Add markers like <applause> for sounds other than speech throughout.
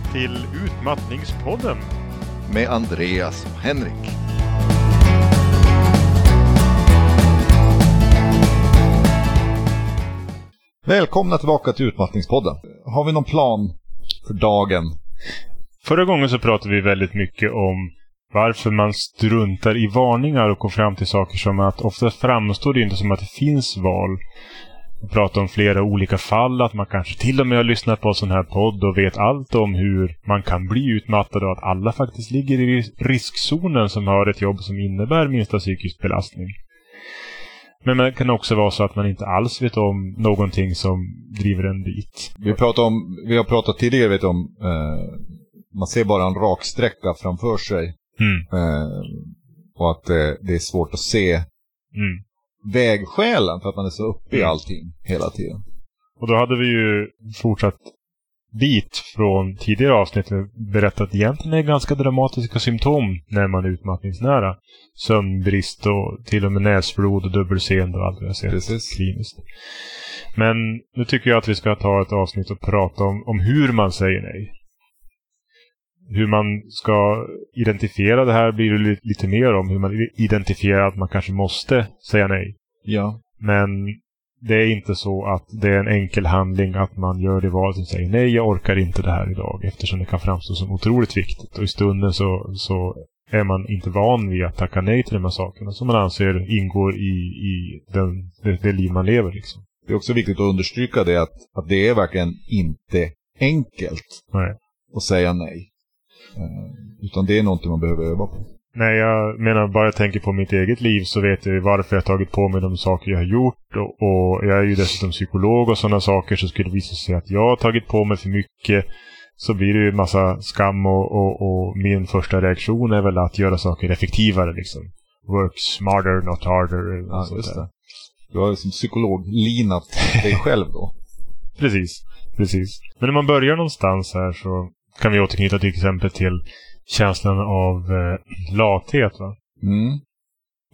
Välkomna till Utmattningspodden. Med Andreas och Henrik. Välkomna tillbaka till Utmattningspodden. Har vi någon plan för dagen? Förra gången så pratade vi väldigt mycket om varför man struntar i varningar och kom fram till saker som att ofta framstår det inte som att det finns val. Vi pratade om flera olika fall, att man kanske till och med har lyssnat på en sån här podd och vet allt om hur man kan bli utmattad och att alla faktiskt ligger i riskzonen som har ett jobb som innebär minsta psykisk belastning. Men det kan också vara så att man inte alls vet om någonting som driver en dit. Vi, pratar om, vi har pratat tidigare vet om eh, man ser bara en rak sträcka framför sig. Mm. Eh, och att eh, det är svårt att se Mm. Vägskälen för att man är så uppe i Mm. allting hela tiden. Och då hade vi ju fortsatt bit från tidigare avsnitt berättat att egentligen är ganska dramatiska symptom när man är utmattningsnära. Sömnbrist och till och med näsblod och dubbelseende och allt det jag sett Precis. kliniskt. Men nu tycker jag att vi ska ta ett avsnitt och prata om, om hur man säger nej. Hur man ska identifiera det här blir det li- lite mer om. Hur man identifierar att man kanske måste säga nej. Ja. Men det är inte så att det är en enkel handling att man gör det valet och säger nej, jag orkar inte det här idag eftersom det kan framstå som otroligt viktigt. Och i stunden så, så är man inte van vid att tacka nej till de här sakerna som man anser ingår i, i den, det, det liv man lever. Liksom. Det är också viktigt att understryka det att, att det är verkligen inte enkelt Nej. att säga nej. Eh, utan det är någonting man behöver öva på. Nej, jag menar bara jag tänker på mitt eget liv så vet jag varför jag har tagit på mig de saker jag har gjort. Och, och jag är ju dessutom psykolog och sådana saker. Så skulle det visa sig att jag har tagit på mig för mycket så blir det ju massa skam och, och, och min första reaktion är väl att göra saker effektivare liksom. Work smarter, not harder. Ja, just det. Du har ju som psykolog linat dig <laughs> själv då. Precis, precis. Men när man börjar någonstans här så kan vi återknyta till exempel till känslan av eh, lathet. Va? Mm.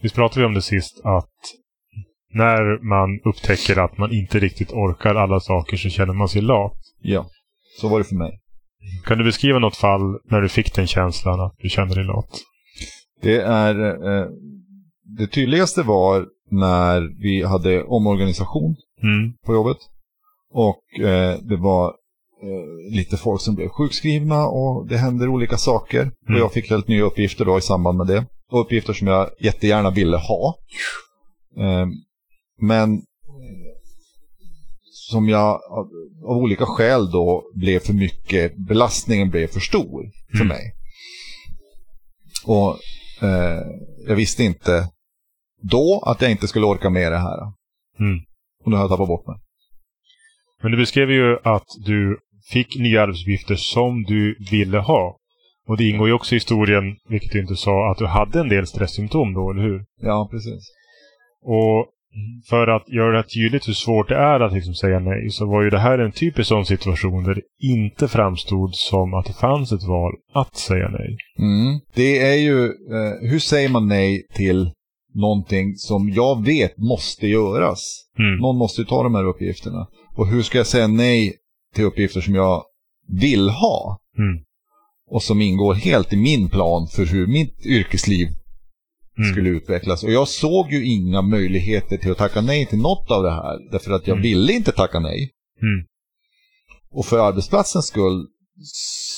Visst pratade vi om det sist att när man upptäcker att man inte riktigt orkar alla saker så känner man sig lat. Ja, så var det för mig. Kan du beskriva något fall när du fick den känslan att du kände dig lat? Det är eh, det tydligaste var när vi hade omorganisation Mm. på jobbet. Och eh, det var lite folk som blev sjukskrivna och det hände olika saker. Mm. Och jag fick helt nya uppgifter då i samband med det. Och uppgifter som jag jättegärna ville ha. Eh, men eh, som jag av, av olika skäl då blev för mycket, belastningen blev för stor för Mm. mig. Och eh, jag visste inte då att jag inte skulle orka med det här. Mm. Och nu har jag tappat bort mig. Men du beskrev ju att du fick nya arbetsuppgifter som du ville ha. Och det ingår ju också i historien, vilket du inte sa, att du hade en del stresssymptom då, eller hur? Ja, precis. Och för att göra det tydligt hur svårt det är att liksom säga nej så var ju det här en typisk sån situation där det inte framstod som att det fanns ett val att säga nej. Mm. Det är ju, eh, hur säger man nej till någonting som jag vet måste göras? Mm. Någon måste ju ta de här uppgifterna. Och hur ska jag säga nej till uppgifter som jag vill ha? Mm. Och som ingår helt i min plan för hur mitt yrkesliv Mm. skulle utvecklas. Och jag såg ju inga möjligheter till att tacka nej till något av det här. Därför att jag Mm. ville inte tacka nej. Mm. Och för arbetsplatsens skull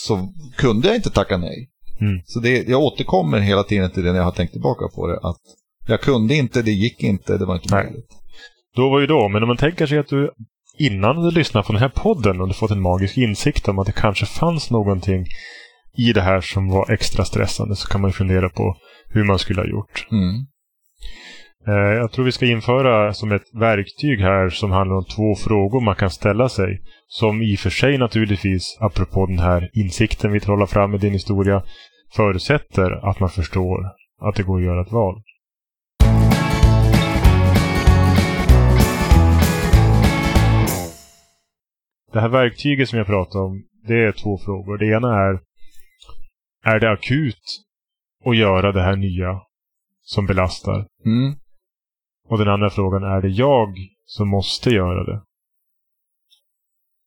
så kunde jag inte tacka nej. Mm. Så det, jag återkommer hela tiden till det när jag har tänkt tillbaka på det. Att jag kunde inte, det gick inte, det var inte möjligt. Då var ju då, men om man tänker sig att du innan du lyssnade på den här podden och du fått en magisk insikt om att det kanske fanns någonting i det här som var extra stressande så kan man fundera på hur man skulle ha gjort. Mm. Eh, Jag tror vi ska införa som ett verktyg här som handlar om två frågor man kan ställa sig. Som i och för sig naturligtvis, apropå den här insikten vi trollar fram i din historia, förutsätter att man förstår att det går att göra ett val. Det här verktyget som jag pratar om, det är två frågor. Det ena är, är det akut att göra det här nya som belastar? Mm. Och den andra frågan, är det jag som måste göra det?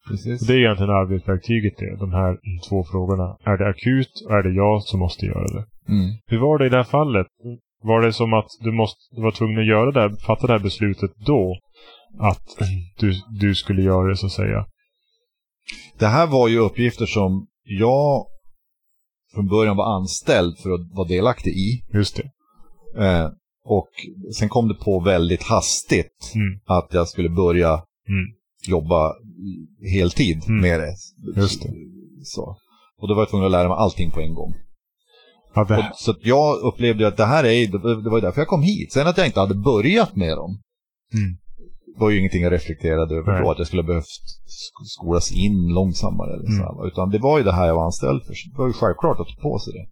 Precis. Det är egentligen arbetsverktyget det, de här två frågorna. Är det akut och är det jag som måste göra det? Mm. Hur var det i det här fallet? Var det som att du, måste, du var tvungen att göra det här, fatta det här beslutet då? Att du, du skulle göra det så att säga? Det här var ju uppgifter som jag från början var anställd för att vara delaktig i. Just det. Eh, och sen kom det på väldigt hastigt Mm. att jag skulle börja Mm. jobba heltid Mm. med det. Just det. Så. Och då var jag tvungen att lära mig allting på en gång. Ja, det, Och, så jag upplevde att det här är, det var därför jag kom hit. Sen att jag inte hade börjat med dem mm. Var ju ingenting jag reflekterade över då, att jag skulle ha behövt sk- skolas in långsammare. Eller så Mm. utan det var ju det här jag var anställd för. Så det var ju självklart att ta på sig det.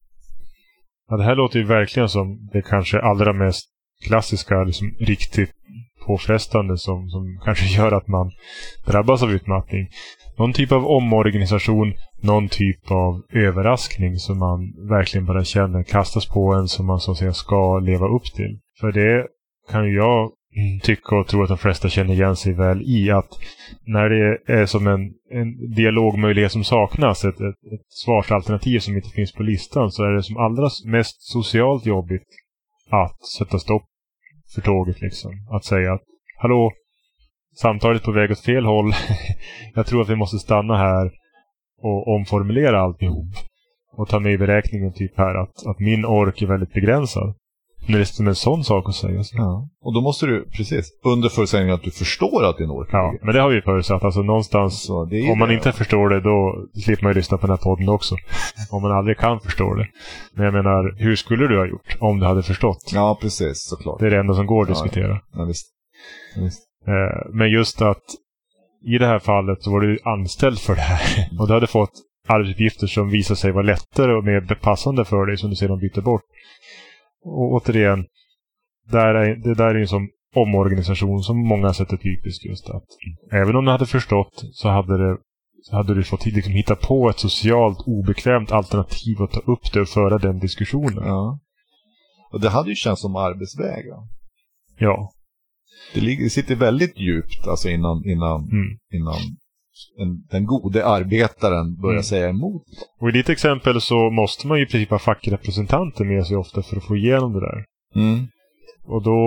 ja, det här låter ju verkligen som det kanske allra mest klassiska, liksom riktigt påfrestande som, som <laughs> kanske gör att man drabbas av utmattning. Någon typ av omorganisation, någon typ av överraskning som man verkligen bara känner kastas på en som man så att säga ska leva upp till. För det kan ju jag mm, tycka och tro att de flesta känner igen sig väl i att när det är som en, en dialogmöjlighet som saknas, ett, ett, ett svarsalternativ som inte finns på listan, så är det som allra mest socialt jobbigt att sätta stopp för tåget liksom. Att säga att hallå, samtalet är på väg åt fel håll. <laughs> Jag tror att vi måste stanna här och omformulera alltihop. Och ta med i beräkningen typ här att, att min ork är väldigt begränsad. När det är som en sån sak att säga. Så. Ja. Och då måste du, precis, under förutsättning att du förstår att din ork Ja, men det har vi förutsatt. Alltså någonstans, det är om man det. inte förstår det, då slipper man ju lyssna på den här podden också. <laughs> om man aldrig kan förstå det. Men jag menar, hur skulle du ha gjort om du hade förstått? Ja, precis, såklart. Det är det enda som går att Ja, diskutera. Ja, visst. Ja, visst. Eh, Men just att i det här fallet så var du anställd för det här. Och du hade fått arbetsuppgifter som visade sig vara lättare och mer passande för dig som du sedan bytte bort. Och återigen, där är, det där är en sån omorganisation som många sätt är typiskt just att även om du hade förstått så hade, det, så hade du fått liksom hitta på ett socialt obekvämt alternativ att ta upp det och föra den diskussionen. Ja. Och det hade ju känts som arbetsväg. Ja. Ja. Det, ligger, det sitter väldigt djupt alltså innan, innan, Mm. innan en, den gode arbetaren börjar Mm. säga emot. Och i ditt exempel så måste man ju i princip ha fackrepresentanter med sig ofta för att få igenom det där. Mm. Och då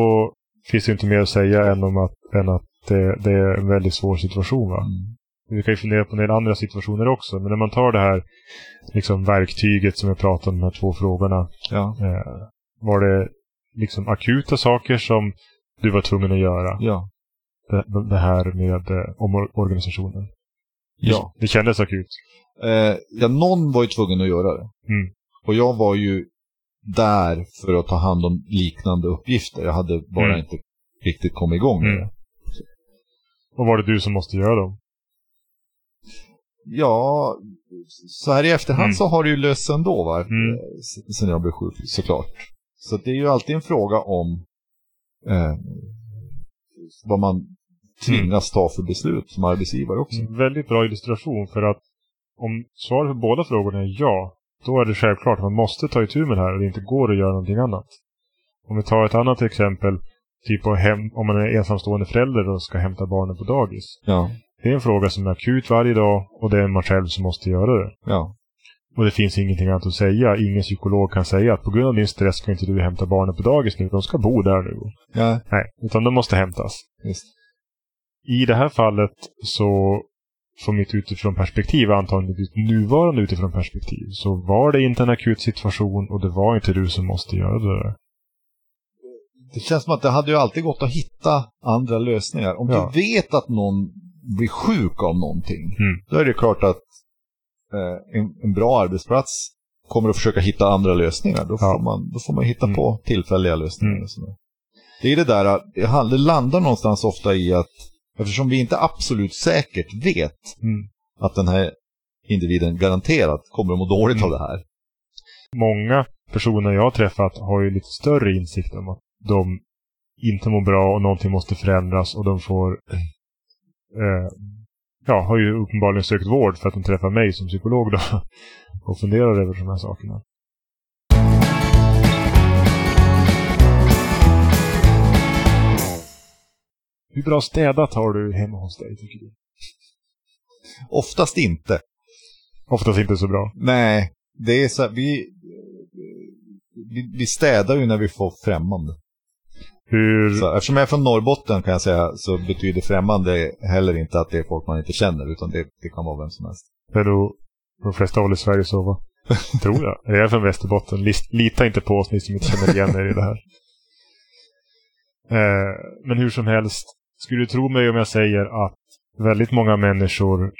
finns det inte mer att säga än, om att, än att det, det är en väldigt svår situation. Va? Mm. Vi kan ju fundera på en del andra situationer också. Men när man tar det här liksom, verktyget som jag pratade om, de här två frågorna. Ja. Eh, var det liksom akuta saker som du var tvungen att göra? Ja. Det, det här med eh, omorganisationen. Ja. Det kändes akut. Eh, ja, någon var ju tvungen att göra det. Mm. Och jag var ju där för att ta hand om liknande uppgifter. Jag hade bara Mm. inte riktigt kommit igång med Mm. det. Och var det du som måste göra dem? Ja, så här i efterhand Mm. så har det ju löst sig ändå va? Mm. Eh, Sen jag blev sjuk såklart. Så det är ju alltid en fråga om eh, vad man tvingas ta för beslut som arbetsgivare också. En väldigt bra illustration för att om svaret på båda frågorna är ja, då är det självklart att man måste ta itu med det här och det inte går att göra någonting annat. Om vi tar ett annat exempel, typ om man är ensamstående förälder och ska hämta barnen på dagis. Ja, Det är en fråga som är akut varje dag och det är man själv som måste göra det. ja, Och det finns ingenting annat att säga. Ingen psykolog kan säga att på grund av din stress ska inte du hämta barnen på dagis nu. De ska bo där nu. ja, Nej, utan de måste hämtas. visst. I det här fallet så, från mitt utifrån perspektiv, antagligen ditt nuvarande utifrån perspektiv, så var det inte en akut situation och det var inte du som måste göra det. Det känns som att det hade ju alltid gått att hitta andra lösningar. Om Ja. du vet att någon blir sjuk av någonting, Mm. då är det klart att eh, en, en bra arbetsplats kommer att försöka hitta andra lösningar. Då får, Ja. man, då får man hitta Mm. på tillfälliga lösningar. Mm. Det är det där, det landar någonstans ofta i att eftersom vi inte absolut säkert vet Mm. att den här individen garanterat kommer att må dåligt Mm. av det här. Många personer jag har träffat har ju lite större insikt om att de inte mår bra och någonting måste förändras och de får eh, ja, har ju uppenbarligen sökt vård för att de träffar mig som psykolog då och funderar över de här sakerna. Hur bra städat har du hemma hos dig, tycker du? Oftast inte. Oftast inte så bra. Nej, det är så här, vi, vi, vi städar ju när vi får främmande. Hur... Så, eftersom jag är från Norrbotten kan jag säga så betyder främmande heller inte att det är folk man inte känner utan det, det kan vara vem som helst. Det är nog på de flesta håll i Sverige så va? <laughs> Tror jag. Jag är från Västerbotten. List, lita inte på oss ni som inte känner igen er i det här. <laughs> Eh, men hur som helst. Skulle du tro mig om jag säger att väldigt många människor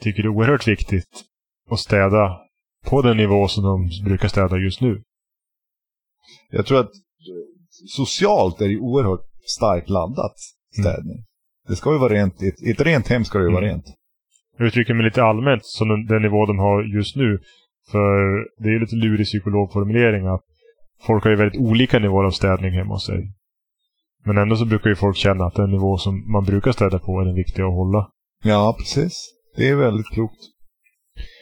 tycker det är oerhört viktigt att städa på den nivå som de brukar städa just nu. Jag tror att socialt är det oerhört starkt laddat städning. Det ska ju vara rent, i ett, i ett rent hem ska det ju vara Mm. rent. Jag uttrycker mig lite allmänt som den, den nivå de har just nu. För det är lite lurig psykologformulering att folk har ju väldigt olika nivåer av städning hemma hos sig. Men ändå så brukar ju folk känna att den nivå som man brukar städa på är den viktiga att hålla. Ja, precis. Det är väldigt klokt.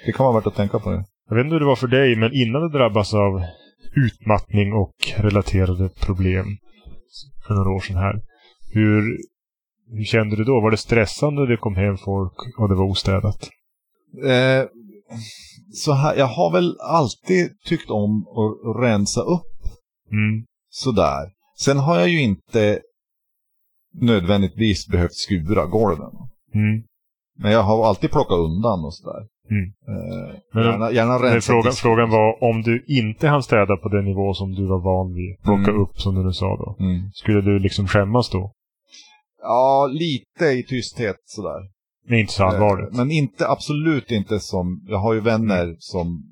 Det kan vara värt att tänka på det. Jag vet inte hur det var för dig, men innan du drabbas av utmattning och relaterade problem för några år sedan här. Hur, hur kände du då? Var det stressande när det kom hem folk och det var ostädat? Eh, så här, jag har väl alltid tyckt om att rensa upp Mm. sådär. Sen har jag ju inte nödvändigtvis behövt skura golven. Mm. Men jag har alltid plockat undan och sådär. Mm. Eh, Men- gärna, gärna Men frågan, frågan var om du inte hann städa på den nivå som du var van vid, plocka Mm. upp som du nu sa då. Mm. Skulle du liksom skämmas då? Ja, lite i tysthet sådär. Är inte så allvarligt. Eh, Men inte, absolut inte som, jag har ju vänner som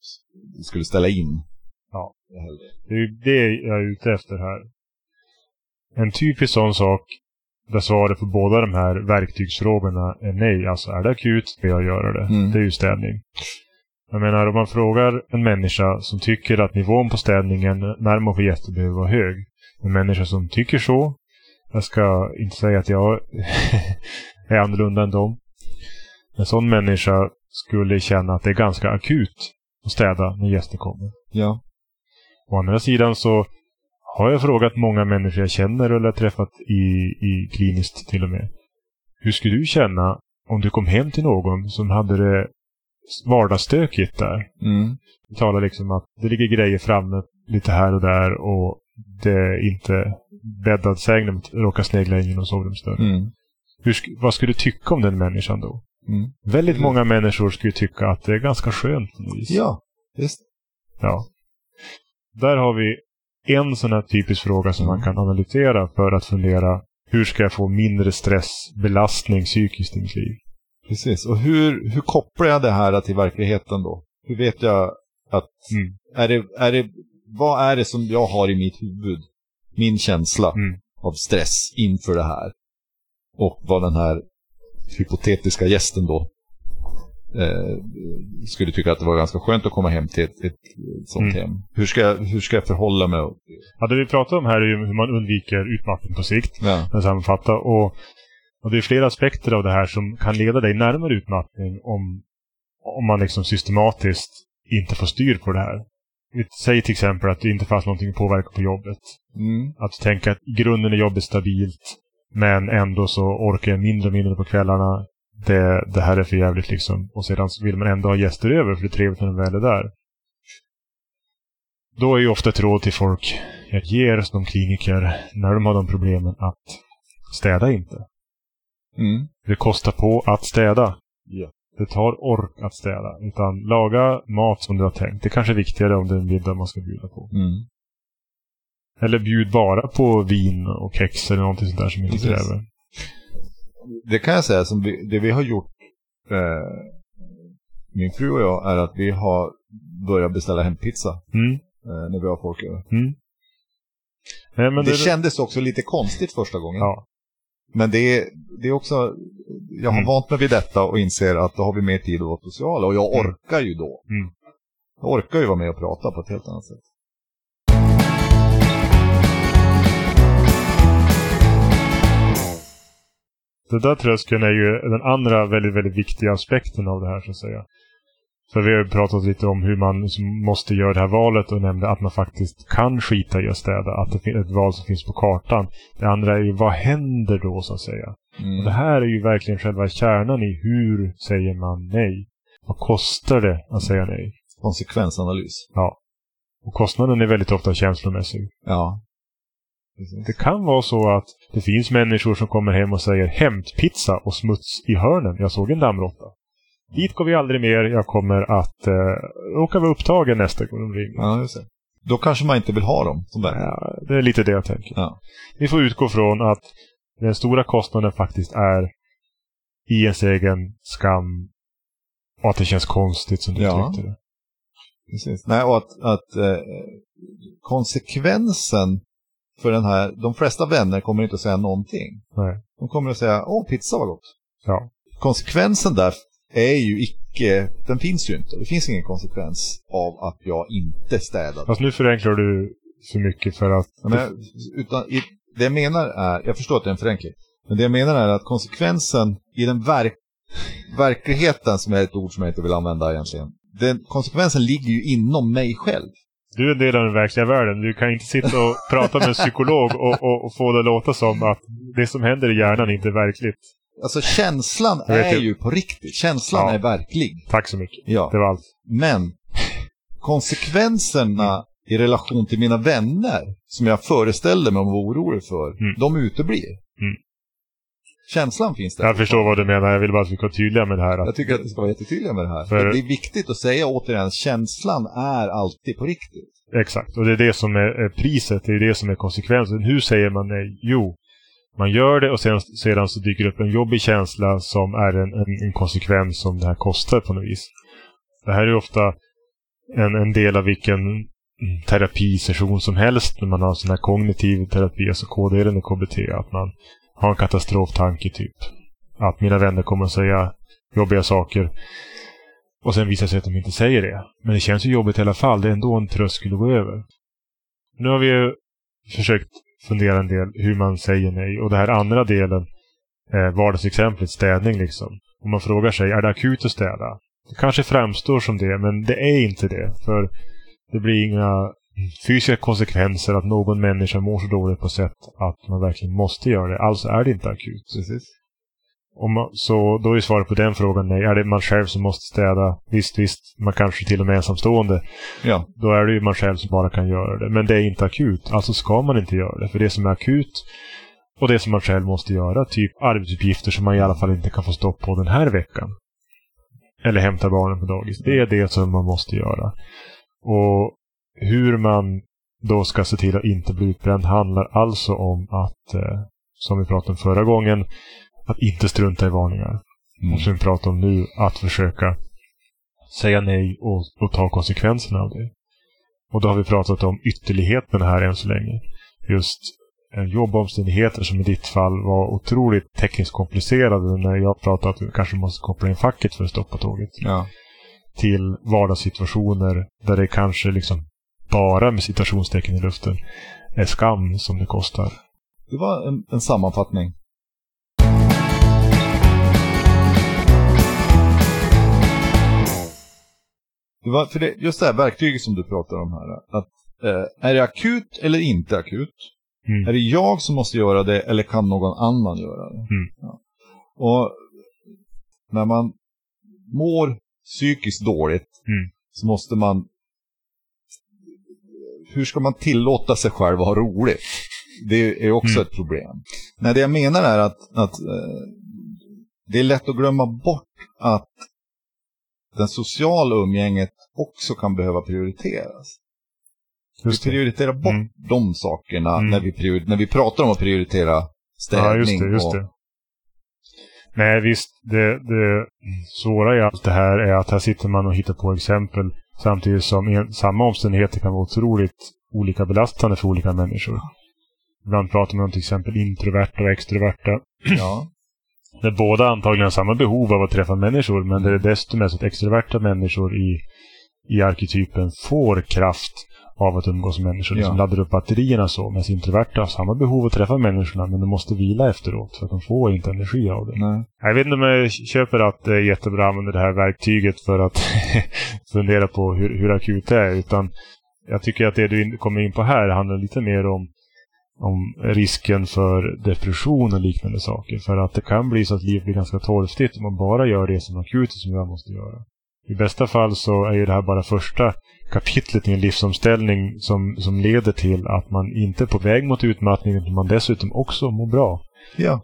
s- skulle ställa in. Det är det jag är ute efter här. En typisk sån sak där svaret på båda de här verktygsfrågorna är nej. Alltså är det akut ska jag göra det. Mm. Det är ju städning. Jag menar om man frågar en människa som tycker att nivån på städningen när man får gäster behöver vara hög. En människa som tycker så. Jag ska inte säga att jag <laughs> är annorlunda än dem. En sån människa skulle känna att det är ganska akut att städa när gäster kommer. Ja. Å andra sidan så har jag frågat många människor jag känner eller träffat i, i kliniskt till och med. Hur skulle du känna om du kom hem till någon som hade det vardagsstökigt där? Mm. Vi talar liksom att det ligger grejer framme lite här och där och det är inte bäddad säng när man råkar snegla in genom sovrumsdörren. Mm. Hur, vad skulle du tycka om den människan då? Mm. Väldigt Mm. många människor skulle tycka att det är ganska skönt. Ja, visst. Ja. Där har vi en sån här typisk fråga som man kan analysera för att fundera hur ska jag få mindre stress, belastning psykiskt i mitt liv? Precis. Och hur, hur kopplar jag det här till verkligheten då? Hur vet jag att... Mm. Är det, är det, vad är det som jag har i mitt huvud? Min känsla Mm. av stress inför det här. Och vad den här hypotetiska gästen då eh, skulle tycka att det var ganska skönt att komma hem till ett, ett sånt Mm. hem. Hur ska, jag, hur ska jag förhålla mig? Ja, det vi pratar om här är ju hur man undviker utmattning på sikt. Ja. att sammanfatta. Och, och det är flera aspekter av det här som kan leda dig närmare utmattning om, om man liksom systematiskt inte får styr på det här. Säg till exempel att det inte fanns någonting att påverka på jobbet. Mm. Att tänka att i grunden är jobbet stabilt, men ändå så orkar jag mindre och mindre på kvällarna. Det, det här är för jävligt liksom. Och sedan vill man ändå ha gäster över, för det är trevligt när de väl är där. Då är ju ofta ett råd till folk jag ger som kliniker när de har de problemen att städa inte. Mm. Det kostar på att städa. Ja. Det tar ork att städa. Utan laga mat som du har tänkt. Det kanske är viktigare om det är en middag man ska bjuda på. Mm. Eller bjud bara på vin och kex eller någonting sånt där som inte Precis. kräver. Det kan jag säga, som vi, det vi har gjort, eh, min fru och jag, är att vi har börjat beställa hem pizza Mm. eh, när vi har folk över. Mm. Nej, men det, det, kändes också lite konstigt första gången. Ja. Men det är, det är också, jag har Mm. vant mig vid detta och inser att då har vi mer tid att vara sociala. Och jag Mm. orkar ju då. Mm. Jag orkar ju vara med och prata på ett helt annat sätt. Det där tröskeln är ju den andra väldigt, väldigt viktiga aspekten av det här så att säga. För vi har ju pratat lite om hur man måste göra det här valet och nämnde att man faktiskt kan skita i att städa. Att det finns ett val som finns på kartan. Det andra är ju vad händer då så att säga? Mm. Det här är ju verkligen själva kärnan i hur säger man nej? Vad kostar det att säga nej? Konsekvensanalys. Och kostnaden är väldigt ofta känslomässig. Ja. Det kan vara så att det finns människor som kommer hem och säger hämtpizza och smuts i hörnen. Jag såg en dammråtta. Dit går vi aldrig mer. Jag kommer att eh, råka vara upptagen nästa gång de ringer. Ja, just det. Då kanske man inte vill ha dem vänner. Ja, det är lite det jag tänker. Ja. Vi får utgå från att den stora kostnaden faktiskt är i ens egen skam och att det känns konstigt som du Ja. uttryckte det. Precis. Nej, och att, att eh, konsekvensen för den här, de flesta vänner kommer inte att säga någonting. Nej. De kommer att säga, åh, pizza var gott. Ja. Konsekvensen där är ju icke, den finns ju inte. Det finns ingen konsekvens av att jag inte städade. Fast nu förenklar du för mycket för att... Men, jag- utan, i, det jag menar är, jag förstår att det är en förenkling, men det jag menar är att konsekvensen i den verk, verkligheten, som är ett ord som jag inte vill använda egentligen, den, konsekvensen ligger ju inom mig själv. Du är en del av den verkliga världen. Du kan inte sitta och <laughs> prata med en psykolog och, och, och få det att låta som att det som händer i hjärnan inte är verkligt. Alltså känslan är ju- på riktigt. Känslan Ja. är verklig. Tack så mycket. Ja. Det var allt. Men konsekvenserna i relation till mina vänner, som jag föreställde mig och var orolig för, Mm. de uteblir. Mm. Känslan finns där. Jag förstår vad du menar. Jag vill bara att vi ska vara tydliga med det här. Jag tycker att det ska vara jättetydliga med det här. För- Det är viktigt att säga återigen, känslan är alltid på riktigt. Exakt, och det är det som är, priset, det är det som är konsekvensen. Hur säger man nej? Jo, man gör det och sen, sedan så dyker det upp en jobbig känsla som är en, en, en konsekvens som det här kostar på något vis. Det här är ofta en, en del av vilken terapisession som helst när man har sån här kognitiv terapi, alltså KD-delen i KBT, att man ha en katastroftanke typ. Att mina vänner kommer att säga jobbiga saker och sen visar det sig att de inte säger det. Men det känns ju jobbigt i alla fall. Det är ändå en tröskel att gå över. Nu har vi ju försökt fundera en del hur man säger nej. Och det här andra delen, eh, vardagsexemplet, städning liksom. Om man frågar sig, är det akut att städa? Det kanske framstår som det, men det är inte det. För det blir inga fysiska konsekvenser att någon människa mår så dåligt på sätt att man verkligen måste göra det. Alltså är det inte akut. Precis. Om man, så då är svaret på den frågan nej. Är det man själv som måste städa? Visst, visst. Man kanske till och med är ensamstående. Ja, Då är det ju man själv som bara kan göra det. Men det är inte akut. Alltså ska man inte göra det. För det som är akut och det som man själv måste göra, typ arbetsuppgifter som man i alla fall inte kan få stopp på den här veckan. Eller hämta barnen på dagis. Det är det som man måste göra. Och hur man då ska se till att inte bli utbränd handlar alltså om att, eh, som vi pratade om förra gången, att inte strunta i varningar. Mm. Och som vi pratar om nu, att försöka säga nej och, och ta konsekvenserna av det. Och då har vi pratat om ytterligheterna här än så länge. Just eh, jobbomständigheter som i ditt fall var otroligt tekniskt komplicerade när jag pratade att vi kanske måste koppla in facket för att stoppa tåget. ja. Till vardagssituationer där det kanske liksom bara med citationstecken i luften är skam som det kostar. Det var en, en sammanfattning. Det var, för det, just det här verktyget som du pratar om här. Att, eh, är det akut eller inte akut? Mm. Är det jag som måste göra det eller kan någon annan göra det? Mm. Ja. Och när man mår psykiskt dåligt Mm. så måste man... Hur ska man tillåta sig själv att ha roligt? Det är också Mm. ett problem. Nej, det jag menar är att, att eh, det är lätt att glömma bort att den sociala umgänget också kan behöva prioriteras. Just vi det. prioriterar bort Mm. de sakerna Mm. när, vi när vi pratar om att prioritera städning. Ja, just det. Just och, det. Nej, visst. Det, det svåra i allt det här är att här sitter man och hittar på exempel samtidigt som en, samma omständigheter kan vara otroligt olika belastande för olika människor. Ibland pratar man om till exempel introverta och extroverta. <clears throat> Ja, Där båda antagligen har samma behov av att träffa människor, men det är så att extroverta människor i, i arketypen får kraft av att umgås med människor. Ja. Som laddar upp batterierna så. Medan introverta har samma behov att träffa människorna, men de måste vila efteråt för att de får inte energi av det. nej. Jag vet inte om jag köper att det är jättebra att använda det här verktyget för att <laughs> fundera på hur, hur akut det är. Utan jag tycker att det du kommer in på här handlar lite mer om om risken för depression och liknande saker. För att det kan bli så att livet blir ganska torftigt om man bara gör det som akut som jag måste göra. I bästa fall så är ju det här bara första kapitlet i en livsomställning som, som leder till att man inte är på väg mot utmattning utan man dessutom också mår bra. Ja.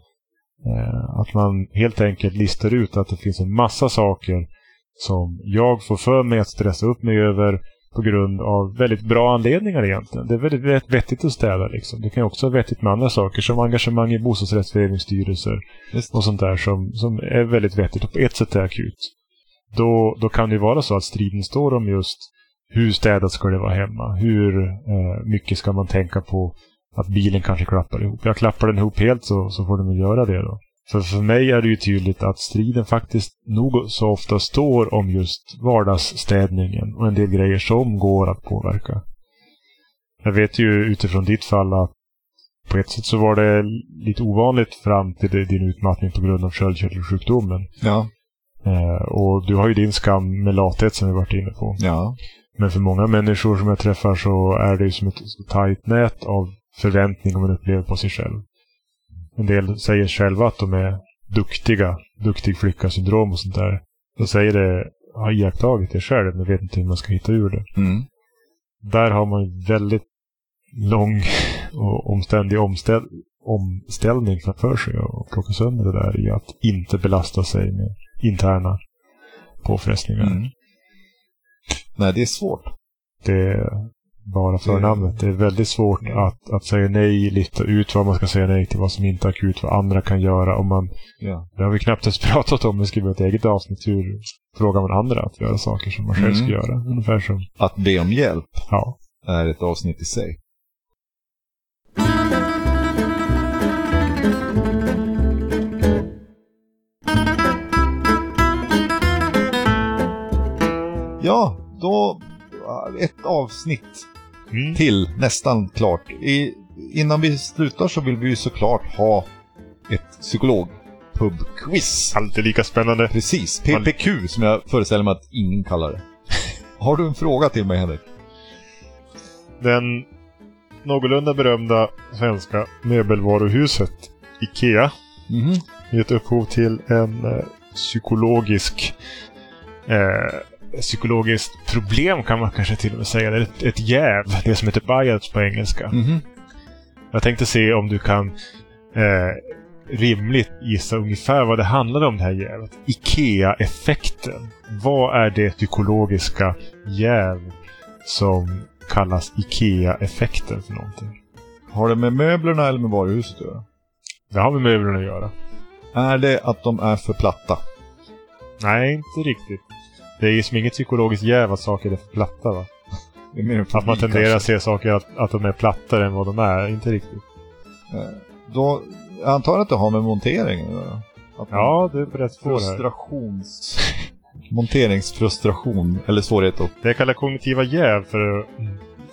Eh, att man helt enkelt listar ut att det finns en massa saker som jag får för mig att stressa upp mig över på grund av väldigt bra anledningar egentligen. Det är väldigt vettigt att städa liksom. Det kan också vara vettigt med andra saker som engagemang i bostadsrättsföreningsstyrelser och sånt där som, som är väldigt vettigt och på ett sätt är akut. Då, då kan det vara så att striden står om just hur städat ska det vara hemma? Hur eh, mycket ska man tänka på att bilen kanske klappar ihop? Jag klappar den ihop helt så, så får den väl göra det då. För för mig är det ju tydligt att striden faktiskt nog så ofta står om just vardagsstädningen och en del grejer som går att påverka. Jag vet ju utifrån ditt fall att på ett sätt så var det lite ovanligt fram till din utmattning på grund av sköldkörtelsjukdomen. Ja. Eh, och du har ju din skam med lathet som vi varit inne på. Ja. Men för många människor som jag träffar så är det ju som ett tajt nät av förväntningar man upplever på sig själv. En del säger själva att de är duktiga, duktig flicka-syndrom och sånt där. De säger det, har iakttagit det själv, men vet inte hur man ska hitta ur det. Mm. Där har man väldigt lång <laughs> och omständig omställ omställning framför sig och plocka sönder det där i att inte belasta sig med interna påfrestningar. Mm. Nej, det är svårt. Det är bara för Det- är väldigt svårt att, att säga nej, lista ut vad man ska säga nej till, vad som inte är akut, vad andra kan göra. Om man, Ja. det har vi knappt ens <laughs> pratat om, men skriver ett eget avsnitt. Hur frågar man andra att göra saker som man själv ska Mm. göra? Ungefär som, Att be om hjälp ja. är ett avsnitt i sig. Ja, då ett avsnitt Mm. till, nästan klart. I, innan vi slutar så vill vi ju såklart ha ett psykologpubquiz. Alltid lika spännande. Precis, PPQ som jag föreställer mig att ingen kallar det. Har du en fråga till mig Henrik? Den någorlunda berömda svenska möbelvaruhuset IKEA Mhm. gett upphov till en eh, psykologisk eh, psykologiskt problem kan man kanske till och med säga. Det är ett, ett jäv, det som heter bias på engelska. Mhm. Jag tänkte se om du kan eh, rimligt gissa ungefär vad det handlar om det här jävet. IKEA-effekten. Vad är det psykologiska jäv som kallas IKEA-effekten för någonting? Har det med möblerna eller med varuhuset att göra? Det har med möblerna att göra. Är det att de är för platta? Nej, inte riktigt. Det är ju som inget psykologiskt jäv att saker är för platta va? Det är Att man tenderar att kanske. se saker att, att de är plattare än vad de är. Inte riktigt. Eh, Då, jag antar att det har med monteringen att göra? Att Ja, du är på rätt spår. Frustrations... Monteringsfrustration, eller svårighet att... Det jag kallar kognitiva jäv, för att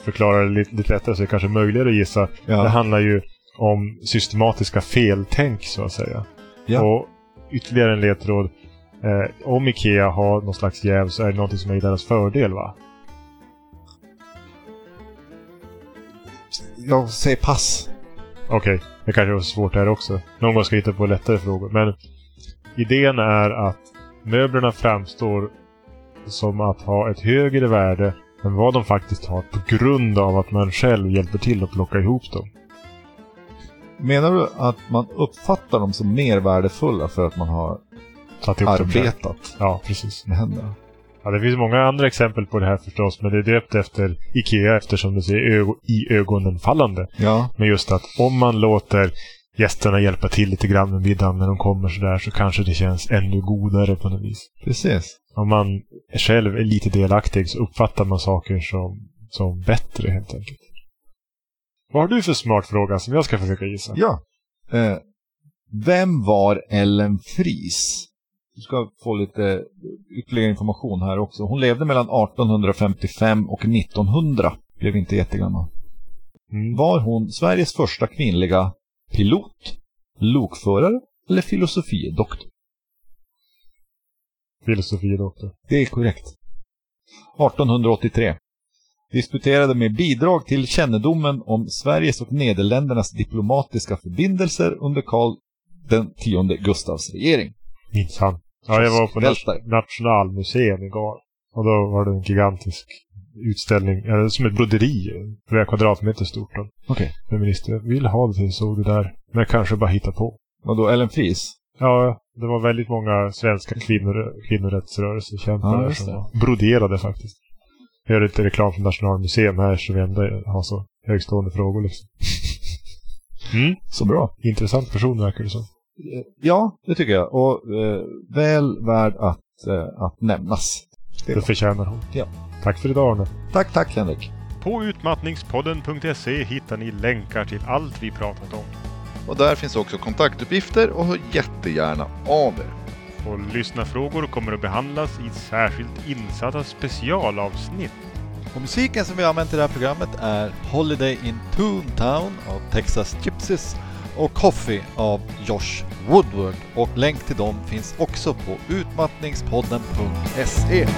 förklara det lite, lite lättare så är det kanske möjligare att gissa. Det Ja. handlar ju om systematiska feltänk, så att säga. Ja. Och ytterligare en ledtråd. Eh, om Ikea har någon slags jäv så är det någonting som är i deras fördel, va? Jag säger pass. Okej, det kanske var svårt här också. Någon gång ska jag hitta på lättare frågor. Men idén är att möblerna framstår som att ha ett högre värde än vad de faktiskt har på grund av att man själv hjälper till att plocka ihop dem. Menar du att man uppfattar dem som mer värdefulla för att man har Tagit ihop dem arbetat Ja, precis. med händerna? Ja, det finns många andra exempel på det här förstås, men det är döpt efter Ikea eftersom det ser i ögonen fallande. Ja. Men just att om man låter gästerna hjälpa till lite grann med middagen när de kommer sådär så kanske det känns ännu godare på något vis. Precis. Om man själv är lite delaktig så uppfattar man saker som, som bättre helt enkelt. Vad har du för smart fråga som jag ska försöka gissa? Ja. Eh, vem var Ellen Fries? Du ska få lite ytterligare information här också. Hon levde mellan 1855 och 1900. Blev inte jättegammal. Mm. Var hon Sveriges första kvinnliga pilot, lokförare eller filosofiedoktor? Filosofidoktor. Det är korrekt. 1883. disputerade med bidrag till kännedomen om Sveriges och Nederländernas diplomatiska förbindelser under Karl den tionde Gustavs regering. Minsann. Ja, jag var på. Nationalmuseum igår. Och då var det en gigantisk utställning, eller som ett broderi, flera kvadratmeter stort. Okej. Feminister vill ha det till, såg du där. Men kanske bara hitta på. Vadå, Ellen Fries? Ja, det var väldigt många svenska kvinnor, kvinnorättsrörelsekämpar Ja, som det. broderade faktiskt. Jag gör lite reklam för Nationalmuseum här så vi ändå har så högstående frågor liksom. <laughs> Mm, Så bra. intressant person verkar det som. Ja, det tycker jag. Och eh, väl värd att, eh, att nämnas. Det Det förtjänar hon. Ja. Tack för idag Arne. Tack, tack Henrik. På utmattningspodden.se hittar ni länkar till allt vi pratat om. Och där finns också kontaktuppgifter och hör jättegärna av er. Och lyssnarfrågor kommer att behandlas i särskilt insatta specialavsnitt. Och musiken som vi har använt i det här programmet är Holiday in Toontown av Texas Gypsies och Coffee av Josh Woodward. Och länk till dem finns också på utmattningspodden.se.